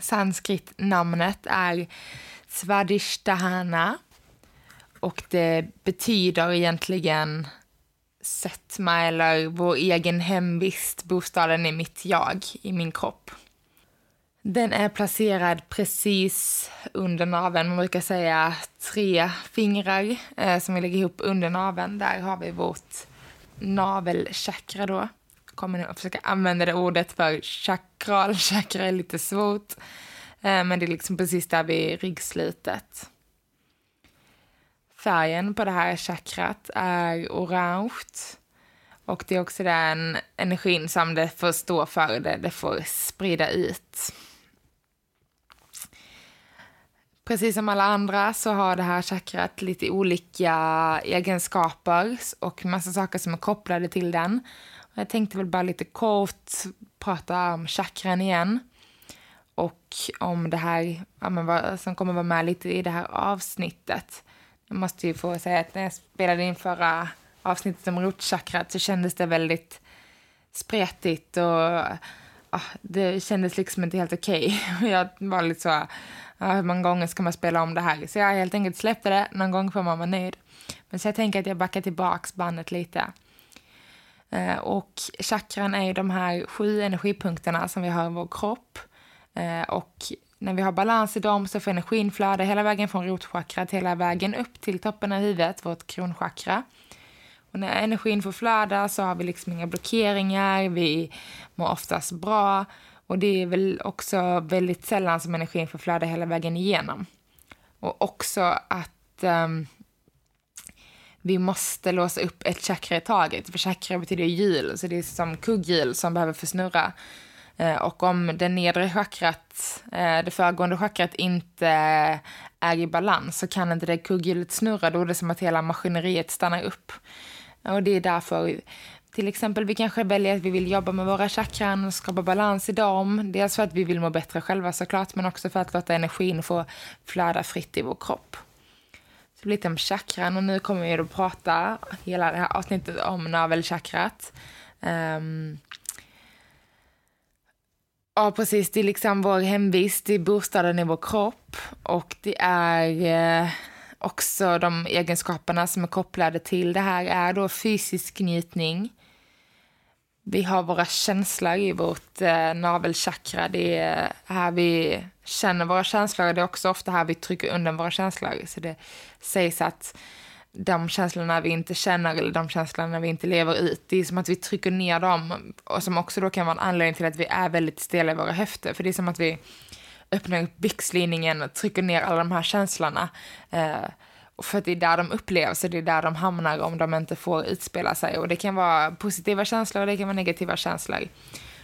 Sanskrit-namnet är Svadhisthana och det betyder egentligen Setma eller vår egen hemvist, bostaden är mitt jag, i min kropp. Den är placerad precis under naveln, man brukar säga tre fingrar eh, som vi lägger ihop under naveln. Där har vi vårt navelchakra då kommer nog försöka använda det ordet för chakral. Chakra är lite svårt. Eh, men det är liksom precis där vid ryggslutet. Färgen på det här chakrat är orange. Och det är också den energin som det får stå för, det, det får sprida ut. Precis som alla andra så har det här chakrat lite olika egenskaper och massa saker som är kopplade till den. Jag tänkte väl bara lite kort prata om chakran igen. Och om det här, ja, men vad, som kommer vara med lite i det här avsnittet. Jag måste ju få säga att när jag spelade in förra avsnittet om rotchakrat så kändes det väldigt spretigt och ja, det kändes liksom inte helt okej. Okay. Jag var lite så, ja, hur många gånger ska man spela om det här? Så jag helt enkelt släppte det, någon gång får man vara nöjd. Men så jag tänker att jag backar tillbaks bandet lite. Eh, och chakran är ju de här sju energipunkterna som vi har i vår kropp. Eh, och när vi har balans i dem så får energin flöda hela vägen från rotchakrat hela vägen upp till toppen av huvudet, vårt kronchakra. Och när energin får flöda så har vi liksom inga blockeringar, vi mår oftast bra och det är väl också väldigt sällan som energin får flöda hela vägen igenom. Och också att um, vi måste låsa upp ett chakra i taget. För chakra betyder hjul, så det är som kugghjul som behöver försnurra. Eh, och om det nedre chakrat, eh, det föregående chakrat inte är i balans så kan inte det kugghjulet snurra. Då är det som att hela maskineriet stannar upp. Och det är därför till exempel vi kanske väljer att vi vill jobba med våra chakran och skapa balans i dem. Dels för att vi vill må bättre själva såklart, men också för att låta energin få flöda fritt i vår kropp. Så lite om chakran och nu kommer vi att prata hela det här avsnittet om navelchakrat. Um, ja, precis. Det är liksom vår hemvist, det är bostaden i vår kropp och det är eh, också de egenskaperna som är kopplade till det här är då fysisk njutning, vi har våra känslor i vårt eh, navelchakra. Det är här vi känner våra känslor. Det är också ofta här vi trycker undan våra känslor. Så det sägs att de känslorna vi inte känner eller de känslorna vi inte lever ut, det är som att vi trycker ner dem. Och som också då kan vara en anledning till att vi är väldigt stela i våra höfter. För det är som att vi öppnar upp byxlinningen och trycker ner alla de här känslorna. Eh, för att det är där de upplevs och det är där de hamnar om de inte får utspela sig. Och det kan vara positiva känslor och det kan vara negativa känslor.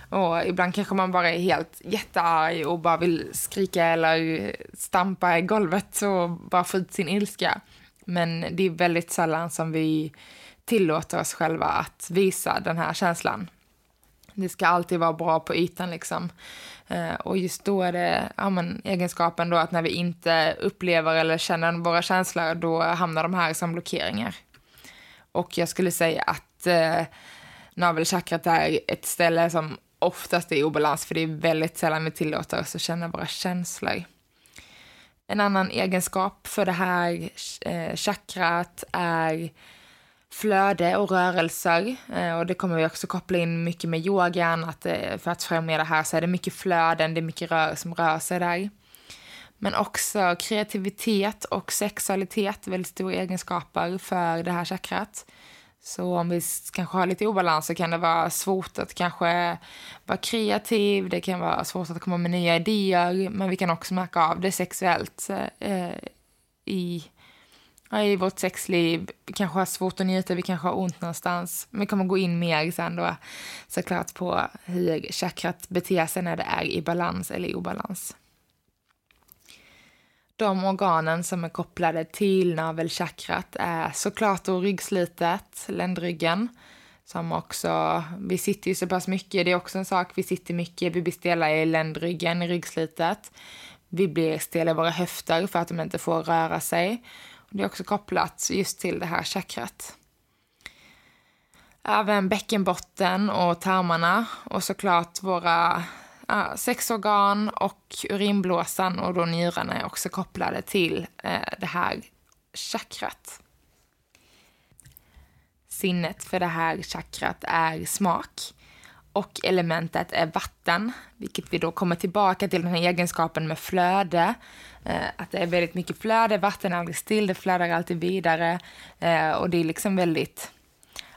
Och ibland kanske man bara är helt jättearg och bara vill skrika eller stampa i golvet och bara få ut sin ilska. Men det är väldigt sällan som vi tillåter oss själva att visa den här känslan. Det ska alltid vara bra på ytan liksom. Eh, och just då är det ja, men, egenskapen då att när vi inte upplever eller känner våra känslor, då hamnar de här som blockeringar. Och jag skulle säga att eh, navelchakrat är ett ställe som oftast är i obalans, för det är väldigt sällan vi tillåter oss att känna våra känslor. En annan egenskap för det här eh, chakrat är flöde och rörelser. Eh, och det kommer vi också koppla in mycket med yogan, att eh, för att främja det här så är det mycket flöden, det är mycket rör som rör sig där. Men också kreativitet och sexualitet, väldigt stora egenskaper för det här chakrat. Så om vi kanske har lite obalans så kan det vara svårt att kanske vara kreativ, det kan vara svårt att komma med nya idéer, men vi kan också märka av det sexuellt eh, i, i vårt sexliv. Vi kanske har svårt att njuta, vi kanske har ont någonstans. Men vi kommer gå in mer sen då såklart på hur chakrat beter sig när det är i balans eller i obalans de organen som är kopplade till navelchakrat är såklart då ryggslitet, ländryggen, som också, vi sitter ju så pass mycket, det är också en sak, vi sitter mycket, vi blir stela i ländryggen, i ryggslitet. Vi blir stela i våra höfter för att de inte får röra sig. Och det är också kopplat just till det här chakrat. Även bäckenbotten och tarmarna och såklart våra sexorgan och urinblåsan och då njurarna är också kopplade till eh, det här chakrat. Sinnet för det här chakrat är smak och elementet är vatten, vilket vi då kommer tillbaka till den här egenskapen med flöde. Eh, att det är väldigt mycket flöde, vatten är aldrig still, det flödar alltid vidare eh, och det är liksom väldigt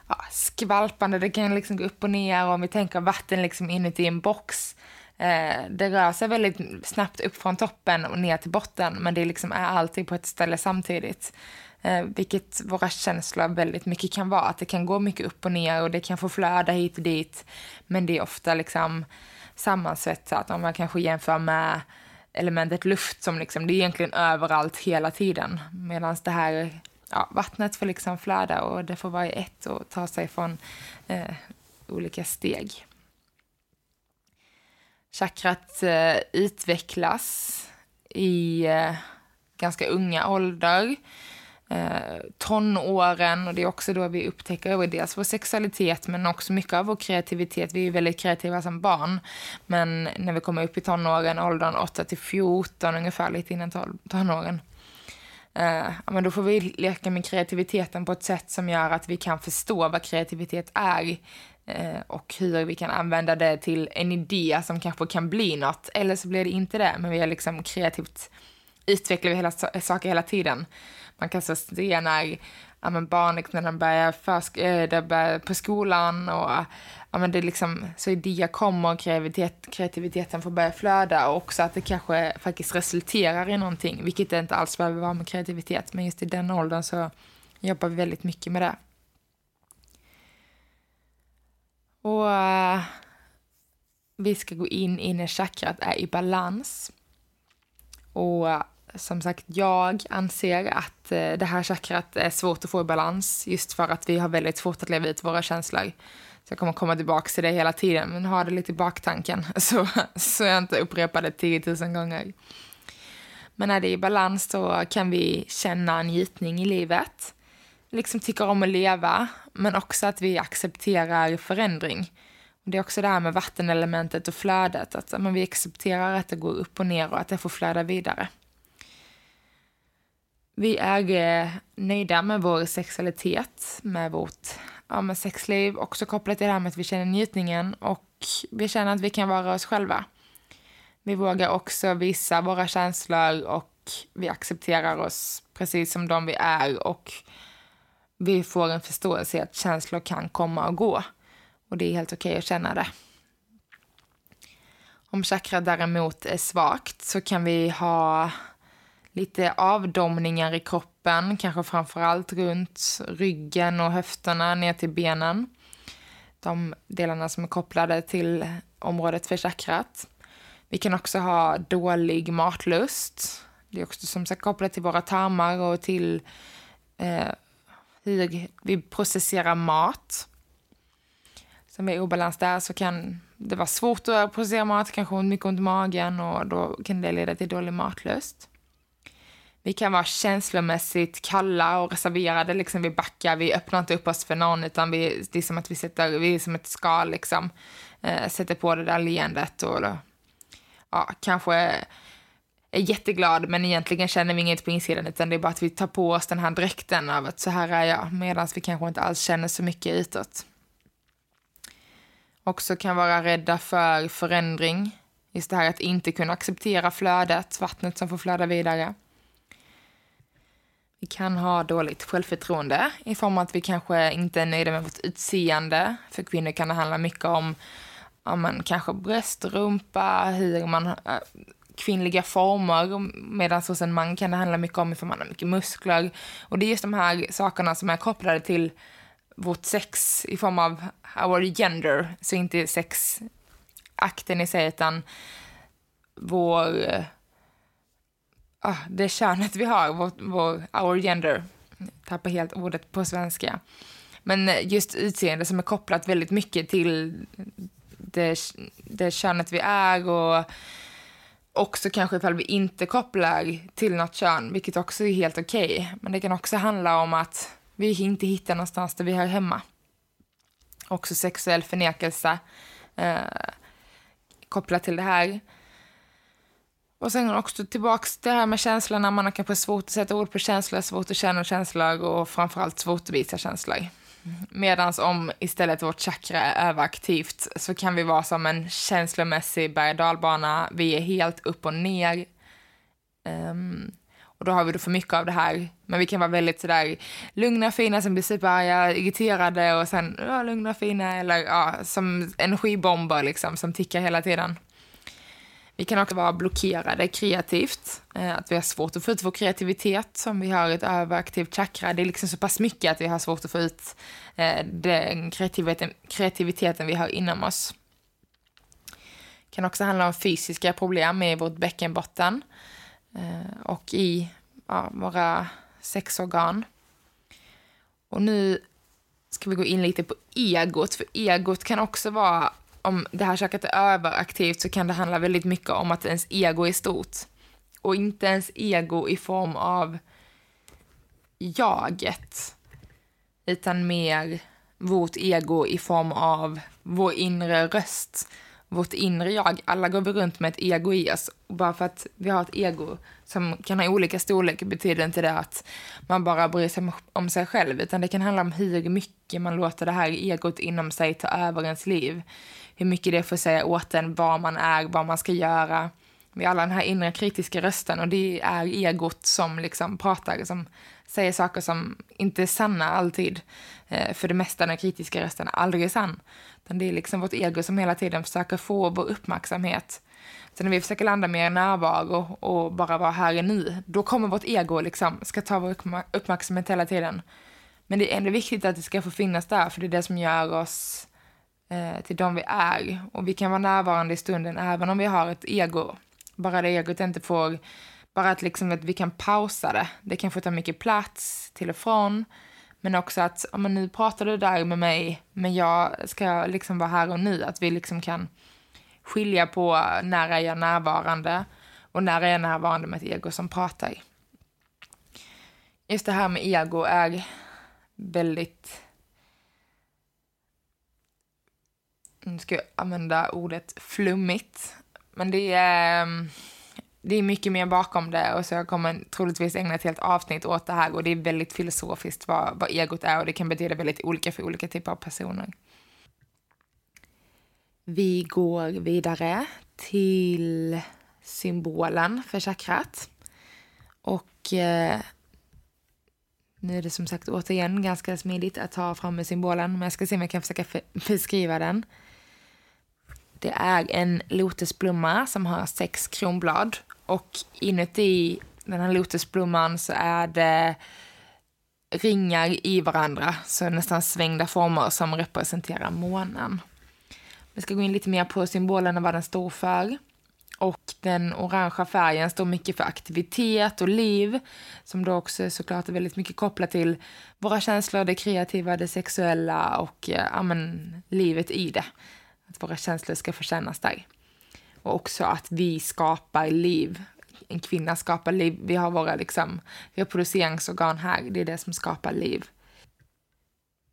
ja, skvalpande, det kan liksom gå upp och ner och om vi tänker vatten liksom inuti en box eh, det rör sig väldigt snabbt upp från toppen och ner till botten, men det liksom är alltid på ett ställe samtidigt. Eh, vilket våra känslor väldigt mycket kan vara. Att det kan gå mycket upp och ner och det kan få flöda hit och dit. Men det är ofta liksom sammansvetsat om man kanske jämför med elementet luft som liksom, det är egentligen överallt hela tiden. Medan det här ja, vattnet får liksom flöda och det får vara i ett och ta sig från eh, olika steg. Chakrat eh, utvecklas i eh, ganska unga åldrar. Eh, tonåren, och det är också då vi upptäcker dels vår sexualitet men också mycket av vår kreativitet. Vi är väldigt kreativa som barn. Men när vi kommer upp i tonåren, åldern 8 till 14 ungefär, lite innan tonåren, eh, men då får vi leka med kreativiteten på ett sätt som gör att vi kan förstå vad kreativitet är eh, och hur vi kan använda det till en idé som kanske kan bli något. Eller så blir det inte det, men vi är liksom kreativt utvecklar vi hela saker hela tiden. Man kan så se när ja, men barnet när de börjar, försk- äh, de börjar på skolan och ja, men det liksom, så idéer kommer och kreativitet, kreativiteten får börja flöda och också att det kanske faktiskt resulterar i någonting, vilket det inte alls behöver vara med kreativitet. Men just i den åldern så jobbar vi väldigt mycket med det. Och uh, vi ska gå in i när chakrat är i balans. Och som sagt, jag anser att eh, det här chakrat är svårt att få i balans just för att vi har väldigt svårt att leva ut våra känslor. Så jag kommer komma tillbaka till det hela tiden, men ha det lite i baktanken så, så jag inte upprepar det 10 000 gånger. Men när det är i balans så kan vi känna en njutning i livet liksom tycker om att leva, men också att vi accepterar förändring. Det är också det här med vattenelementet och flödet, att men vi accepterar att det går upp och ner och att det får flöda vidare. Vi är eh, nöjda med vår sexualitet, med vårt ja, med sexliv, också kopplat till det här med att vi känner njutningen och vi känner att vi kan vara oss själva. Vi vågar också visa våra känslor och vi accepterar oss precis som de vi är och vi får en förståelse att känslor kan komma och gå. Och det är helt okej okay att känna det. Om chakra däremot är svagt så kan vi ha lite avdomningar i kroppen, kanske framförallt runt ryggen och höfterna ner till benen. De delarna som är kopplade till området för chakrat. Vi kan också ha dålig matlust. Det är också som sagt kopplat till våra tarmar och till eh, hur vi processerar mat. Så med obalans där så kan det vara svårt att processera mat, kanske mycket ont i magen och då kan det leda till dålig matlust. Vi kan vara känslomässigt kalla och reserverade, liksom vi backar, vi öppnar inte upp oss för någon utan vi, det är som att vi sätter, vi är som ett skal liksom, eh, sätter på det där leendet och ja, kanske är jätteglad men egentligen känner vi inget på insidan utan det är bara att vi tar på oss den här dräkten av att så här är jag medan vi kanske inte alls känner så mycket utåt. Också kan vara rädda för förändring. Just det här att inte kunna acceptera flödet, vattnet som får flöda vidare. Vi kan ha dåligt självförtroende i form av att vi kanske inte är nöjda med vårt utseende. För kvinnor kan det handla mycket om om man kanske bröst, rumpa, hur man, eh, kvinnliga former. Medan hos en man kan det handla mycket om ifall man har mycket muskler. Och det är just de här sakerna som är kopplade till vårt sex i form av our gender. Så inte sexakten i sig utan vår eh, ah, det könet vi har, vår, vår, our gender. Tappar helt ordet på svenska. Men eh, just utseende som är kopplat väldigt mycket till det, det könet vi är och också kanske ifall vi inte kopplar till något kön, vilket också är helt okej. Okay. Men det kan också handla om att vi inte hittar någonstans där vi hör hemma. Också sexuell förnekelse eh, kopplat till det här. Och sen också tillbaks till det här med känslorna. Man har kanske svårt att sätta ord på känslor, svårt att känna känslor och framförallt svårt att visa känslor. Medan om istället vårt chakra är överaktivt så kan vi vara som en känslomässig berg dalbana. Vi är helt upp och ner. Um, och då har vi då för mycket av det här. Men vi kan vara väldigt sådär lugna, fina, sen blir superarga, irriterade och sen ja, lugna, fina eller ja, som energibomber liksom som tickar hela tiden. Vi kan också vara blockerade kreativt, eh, att vi har svårt att få ut vår kreativitet som vi har ett överaktivt chakra. Det är liksom så pass mycket att vi har svårt att få ut eh, den kreativiteten, kreativiteten vi har inom oss. Det kan också handla om fysiska problem med vårt bäckenbotten eh, och i ja, våra sexorgan. Och nu ska vi gå in lite på egot, för egot kan också vara om det här köket är överaktivt så kan det handla väldigt mycket om att ens ego är stort. Och inte ens ego i form av jaget, utan mer vårt ego i form av vår inre röst, vårt inre jag. Alla går vi runt med ett ego i oss. Och bara för att vi har ett ego som kan ha olika storlek betyder inte det att man bara bryr sig om sig själv, utan det kan handla om hur mycket man låter det här egot inom sig ta över ens liv hur mycket det får säga åt en, vad man är, vad man ska göra. Vi har alla den här inre kritiska rösten och det är egot som liksom pratar, som säger saker som inte är sanna alltid. Eh, för det mesta den kritiska rösten är aldrig sann. Utan det är liksom vårt ego som hela tiden försöker få vår uppmärksamhet. Så när vi försöker landa mer i närvaro och bara vara här och nu, då kommer vårt ego liksom, ska ta vår uppmärksamhet hela tiden. Men det är ändå viktigt att det ska få finnas där, för det är det som gör oss eh, till de vi är. Och vi kan vara närvarande i stunden även om vi har ett ego. Bara det egot inte får, bara att, liksom att vi kan pausa det. Det kan få ta mycket plats till och från. Men också att, men nu pratar du där med mig, men jag ska liksom vara här och nu. Att vi liksom kan skilja på när är jag närvarande och när är jag närvarande med ett ego som pratar. Just det här med ego är väldigt nu ska jag använda ordet flummigt, men det är, ehm, det är mycket mer bakom det och så jag kommer troligtvis ägna ett helt avsnitt åt det här och det är väldigt filosofiskt vad, vad egot är och det kan betyda väldigt olika för olika typer av personer. Vi går vidare till symbolen för chakrat. Och eh, nu är det som sagt återigen ganska smidigt att ta fram med symbolen, men jag ska se om jag kan försöka beskriva den. Det är en lotusblomma som har sex kronblad och inuti den här lotusblomman så är det ringar i varandra, så nästan svängda former som representerar månen. Vi ska gå in lite mer på symbolen och vad den står för. Och den orangea färgen står mycket för aktivitet och liv, som då också såklart är väldigt mycket kopplat till våra känslor, det kreativa, det sexuella och eh, ja, men, livet i det. Att våra känslor ska få kännas där. Och också att vi skapar liv. En kvinna skapar liv. Vi har våra liksom, reproduceringsorgan här. Det är det som skapar liv.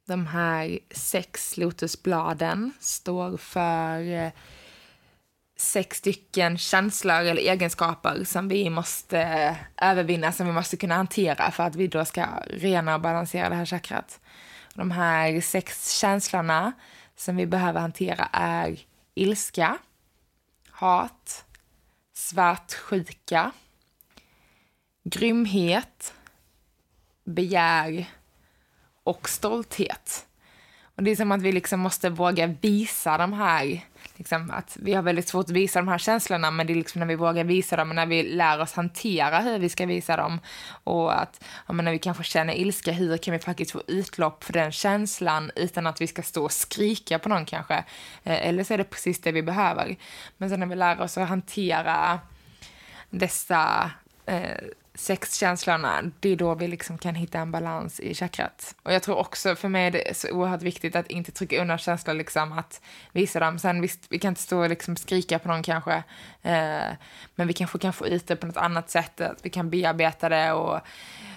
De här sex lotusbladen står för eh, sex stycken känslor eller egenskaper som vi måste eh, övervinna, som vi måste kunna hantera för att vi då ska rena och balansera det här chakrat. De här sex känslorna som vi behöver hantera är ilska, hat, svartsjuka, grymhet, begär och stolthet. Och Det är som att vi liksom måste våga visa de här liksom, att vi har väldigt svårt att visa de här känslorna men det är liksom när vi vågar visa dem och när vi lär oss hantera hur vi ska visa dem och att ja, när vi kanske känner ilska, hur kan vi faktiskt få utlopp för den känslan utan att vi ska stå och skrika på någon kanske. Eh, eller så är det precis det vi behöver. Men sen när vi lär oss att hantera dessa eh, sexkänslorna, det är då vi liksom kan hitta en balans i chakrat. Och jag tror också, för mig är det så oerhört viktigt att inte trycka undan känslor, liksom att visa dem. Sen visst, vi kan inte stå och liksom skrika på någon kanske, eh, men vi kanske kan få ut det på något annat sätt, att vi kan bearbeta det och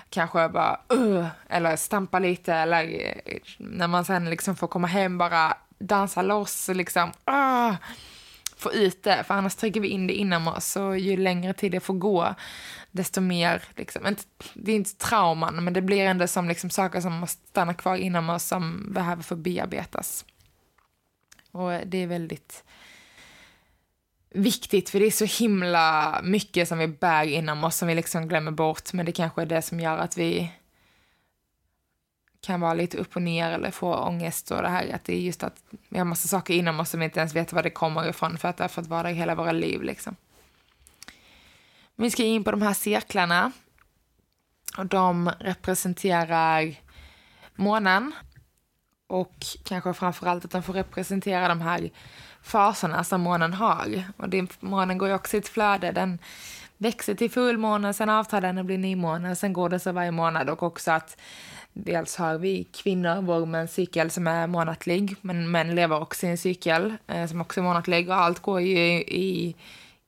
kanske bara uh, eller stampa lite eller eh, när man sen liksom får komma hem bara dansa loss liksom uh, få ut det, för annars trycker vi in det inom oss och ju längre tid det får gå desto mer, liksom, inte, det är inte trauman, men det blir ändå som liksom saker som måste stanna kvar inom oss som behöver få bearbetas. Och det är väldigt viktigt, för det är så himla mycket som vi bär inom oss som vi liksom glömmer bort, men det kanske är det som gör att vi kan vara lite upp och ner eller få ångest och det här att det är just att vi har massa saker inom oss som vi inte ens vet var det kommer ifrån för att det har fått vara där hela våra liv liksom. Vi ska in på de här cirklarna. Och de representerar månen. Och kanske framförallt att de får representera de här faserna som månen har. Och det, månen går ju också i ett flöde. Den växer till fullmåne, sen avtar den och blir nymåne. Sen går det så varje månad. Och också att dels har vi kvinnor vår menscykel som är månatlig. Men män lever också i en cykel eh, som också är månatlig. Och allt går ju i, i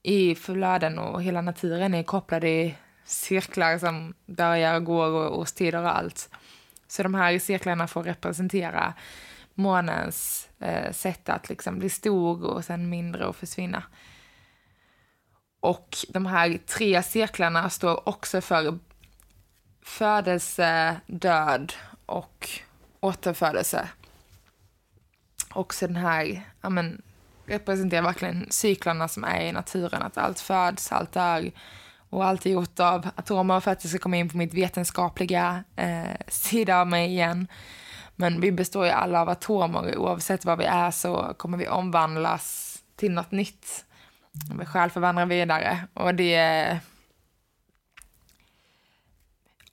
i flöden och hela naturen är kopplad i cirklar som börjar och går och årstider och allt. Så de här cirklarna får representera månens eh, sätt att liksom bli stor och sen mindre och försvinna. Och de här tre cirklarna står också för födelse, död och återfödelse. Också den här ja, men, representerar verkligen cyklarna som är i naturen. Att allt föds, allt dör och allt är gjort av atomer för att jag ska komma in på mitt vetenskapliga eh, sida av mig igen. Men vi består ju alla av atomer. Oavsett vad vi är så kommer vi omvandlas till något nytt. Vi själv förvandlar vidare. Och det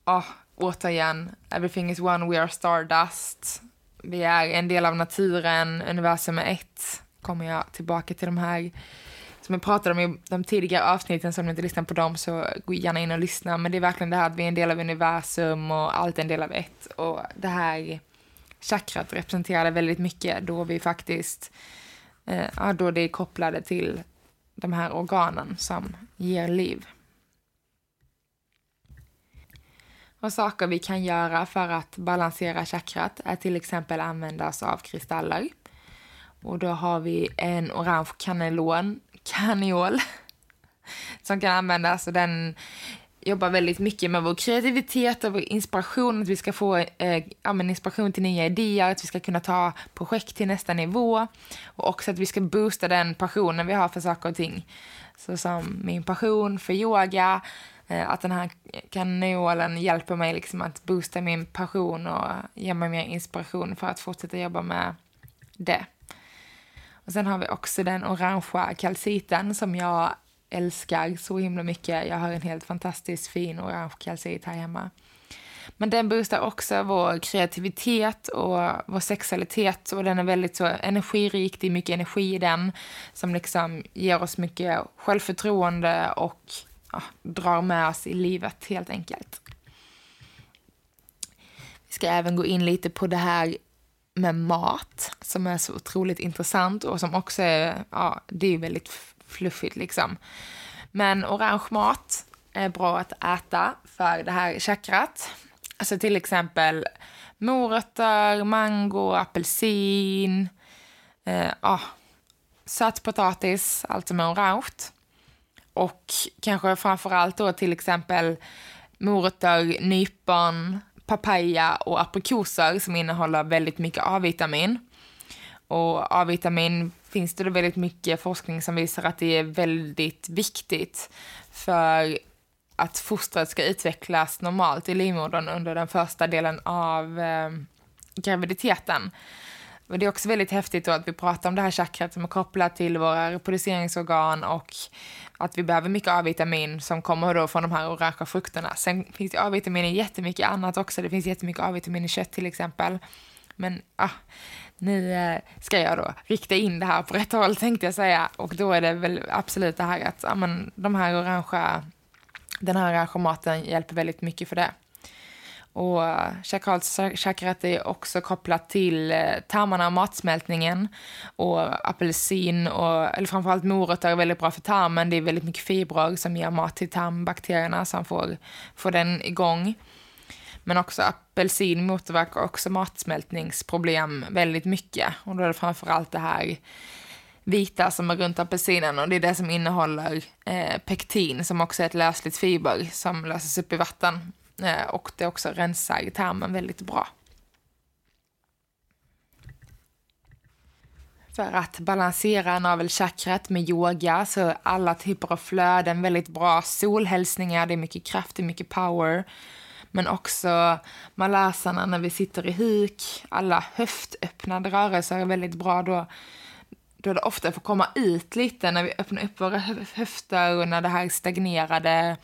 oh, återigen. Everything is one, we are stardust. Vi är en del av naturen, universum är ett kommer jag tillbaka till de här som jag pratade om i de tidigare avsnitten, så om ni inte lyssnar på dem så gå gärna in och lyssna. Men det är verkligen det här att vi är en del av universum och allt är en del av ett. Och det här chakrat representerade väldigt mycket då vi faktiskt, eh, då det är kopplade till de här organen som ger liv. Och saker vi kan göra för att balansera chakrat är till exempel använda oss av kristaller. Och då har vi en orange kanelon, kaniol som kan användas och den jobbar väldigt mycket med vår kreativitet och vår inspiration, att vi ska få eh, inspiration till nya idéer, att vi ska kunna ta projekt till nästa nivå och också att vi ska boosta den passionen vi har för saker och ting. Så som min passion för yoga, Eh, att den här kanolen hjälper mig liksom att boosta min passion och ge mig mer inspiration för att fortsätta jobba med det. Och sen har vi också den orangea kalciten som jag älskar så himla mycket. Jag har en helt fantastiskt fin orange kalcit här hemma. Men den boostar också vår kreativitet och vår sexualitet och den är väldigt så energirik, det är mycket energi i den som liksom ger oss mycket självförtroende och ja, drar med oss i livet helt enkelt. Vi ska även gå in lite på det här med mat som är så otroligt intressant och som också är, ja, det är väldigt fluffigt liksom. Men orange mat är bra att äta för det här chakrat. Alltså till exempel morötter, mango, apelsin, eh, ah, sötpotatis, allt som är orange. Och kanske framför allt då till exempel morötter, nypon, papaya och aprikoser som innehåller väldigt mycket A-vitamin. Och A-vitamin finns det då väldigt mycket forskning som visar att det är väldigt viktigt för att fostret ska utvecklas normalt i livmodern under den första delen av eh, graviditeten. Och det är också väldigt häftigt då att vi pratar om det här chakrat som är kopplat till våra reproduceringsorgan och att vi behöver mycket A-vitamin som kommer då från de här orangea frukterna. Sen finns det A-vitamin i jättemycket annat också. Det finns jättemycket A-vitamin i kött till exempel. Men ah, nu eh, ska jag då rikta in det här på rätt håll tänkte jag säga. Och då är det väl absolut det här att ah, men, de här orangea, den här orangea maten hjälper väldigt mycket för det. Och eh, chakralchakrat är också kopplat till eh, tarmarna och matsmältningen. Och apelsin, och, eller framförallt morötter är väldigt bra för tarmen. Det är väldigt mycket fibrer som ger mat till tarmbakterierna som får, får den igång. Men också apelsin motverkar också matsmältningsproblem väldigt mycket. Och då är det framförallt det här vita som är runt apelsinen och det är det som innehåller eh, pektin som också är ett lösligt fiber som löses upp i vatten Eh, och det också rensar tarmen väldigt bra. För att balansera navelchakrat med yoga så är alla typer av flöden väldigt bra. Solhälsningar, det är mycket kraft, det är mycket power. Men också malasarna när vi sitter i huk. Alla höftöppnade rörelser är väldigt bra då då det ofta får komma ut lite när vi öppnar upp våra höfter och när det här stagnerade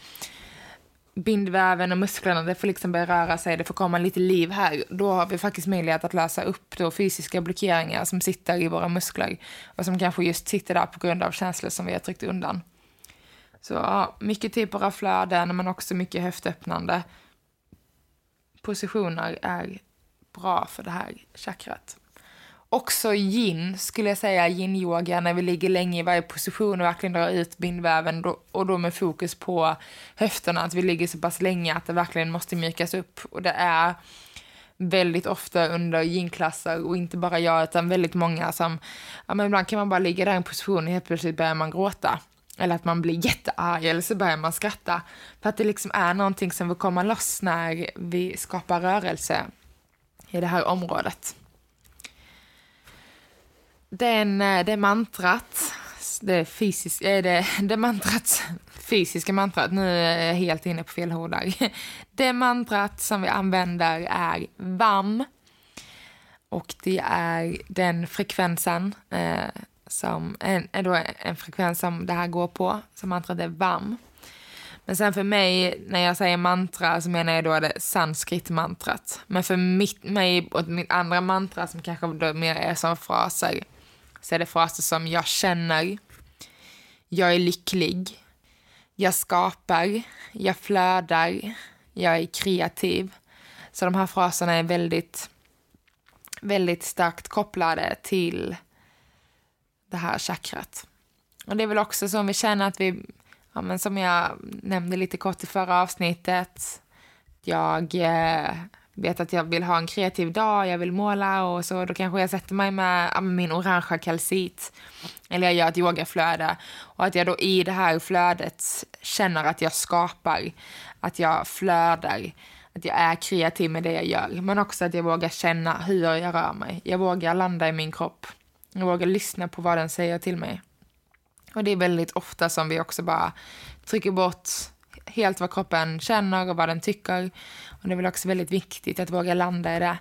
bindväven och musklerna, det får liksom börja röra sig, det får komma lite liv här. Då har vi faktiskt möjlighet att lösa upp då fysiska blockeringar som sitter i våra muskler och som kanske just sitter där på grund av känslor som vi har tryckt undan. Så ja, mycket typer av flöden men också mycket höftöppnande positioner är bra för det här chakrat också yin, skulle jag säga, yin-yoga, när vi ligger länge i varje position och verkligen drar ut bindväven då, och då med fokus på höfterna, att vi ligger så pass länge att det verkligen måste mjukas upp. Och det är väldigt ofta under yin-klasser och inte bara jag utan väldigt många som, ja men ibland kan man bara ligga där i en position och helt plötsligt börjar man gråta. Eller att man blir jättearg eller så börjar man skratta. För att det liksom är någonting som vill komma loss när vi skapar rörelse i det här området den, det eh, mantrat, det, fysisk, eh, det, det mantrat, fysiska mantrat, nu är jag helt inne på fel ord där. Det mantrat som vi använder är VAM. Och det är den frekvensen eh, som en, är då en frekvens som det här går på, som mantrat är VAM. Men sen för mig, när jag säger mantra, så menar jag då det sanskrit-mantrat. Men för mitt, mig och mitt andra mantra, som kanske då mer är som fraser, så är det fraser som jag känner, jag är lycklig, jag skapar, jag flödar, jag är kreativ. Så de här fraserna är väldigt, väldigt starkt kopplade till det här chakrat. Och det är väl också så om vi känner att vi, ja men som jag nämnde lite kort i förra avsnittet, jag eh, vet att jag vill ha en kreativ dag, jag vill måla och så, då kanske jag sätter mig med min orangea kalcit. Eller jag gör ett yogaflöde. Och att jag då i det här flödet känner att jag skapar, att jag flödar, att jag är kreativ med det jag gör. Men också att jag vågar känna hur jag rör mig. Jag vågar landa i min kropp. Jag vågar lyssna på vad den säger till mig. Och det är väldigt ofta som vi också bara trycker bort helt vad kroppen känner och vad den tycker. Och det är väl också väldigt viktigt att våga landa i det.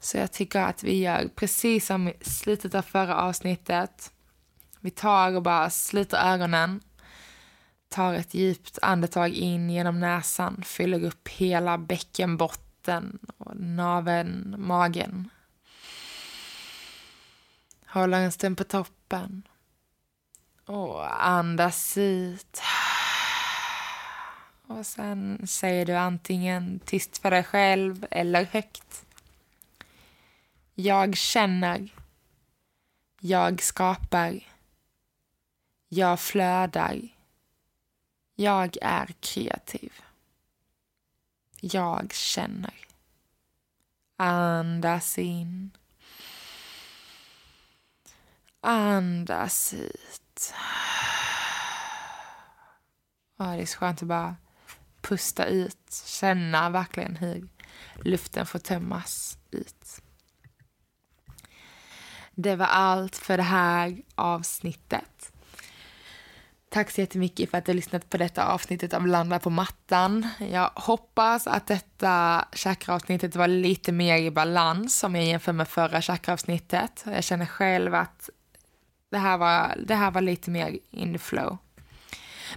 Så jag tycker att vi gör precis som i slutet av förra avsnittet. Vi tar och bara sluter ögonen, tar ett djupt andetag in genom näsan, fyller upp hela bäckenbotten och naveln, magen. Håller en stund på toppen och andas ut. Och sen säger du antingen tyst för dig själv eller högt. Jag känner. Jag skapar. Jag flödar. Jag är kreativ. Jag känner. Andas in. Andas ut. Oh, det är så skönt att bara pusta ut. Känna verkligen hur luften får tömmas ut. Det var allt för det här avsnittet. Tack så jättemycket för att du har lyssnat på detta avsnittet av Landa på mattan. Jag hoppas att detta chakraavsnittet var lite mer i balans om jag jämför med förra chakraavsnittet. Jag känner själv att det här var, det här var lite mer in the flow.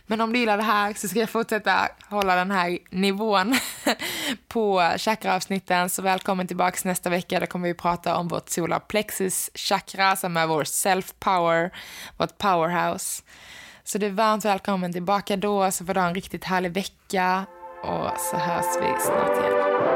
Men om du gillar det här så ska jag fortsätta hålla den här nivån på chakraavsnitten. Så välkommen tillbaka nästa vecka. Då kommer vi prata om vårt solarplexus chakra som är vår self-power, vårt powerhouse. Så du är varmt välkommen tillbaka då, så får du ha en riktigt härlig vecka och så hörs vi snart igen.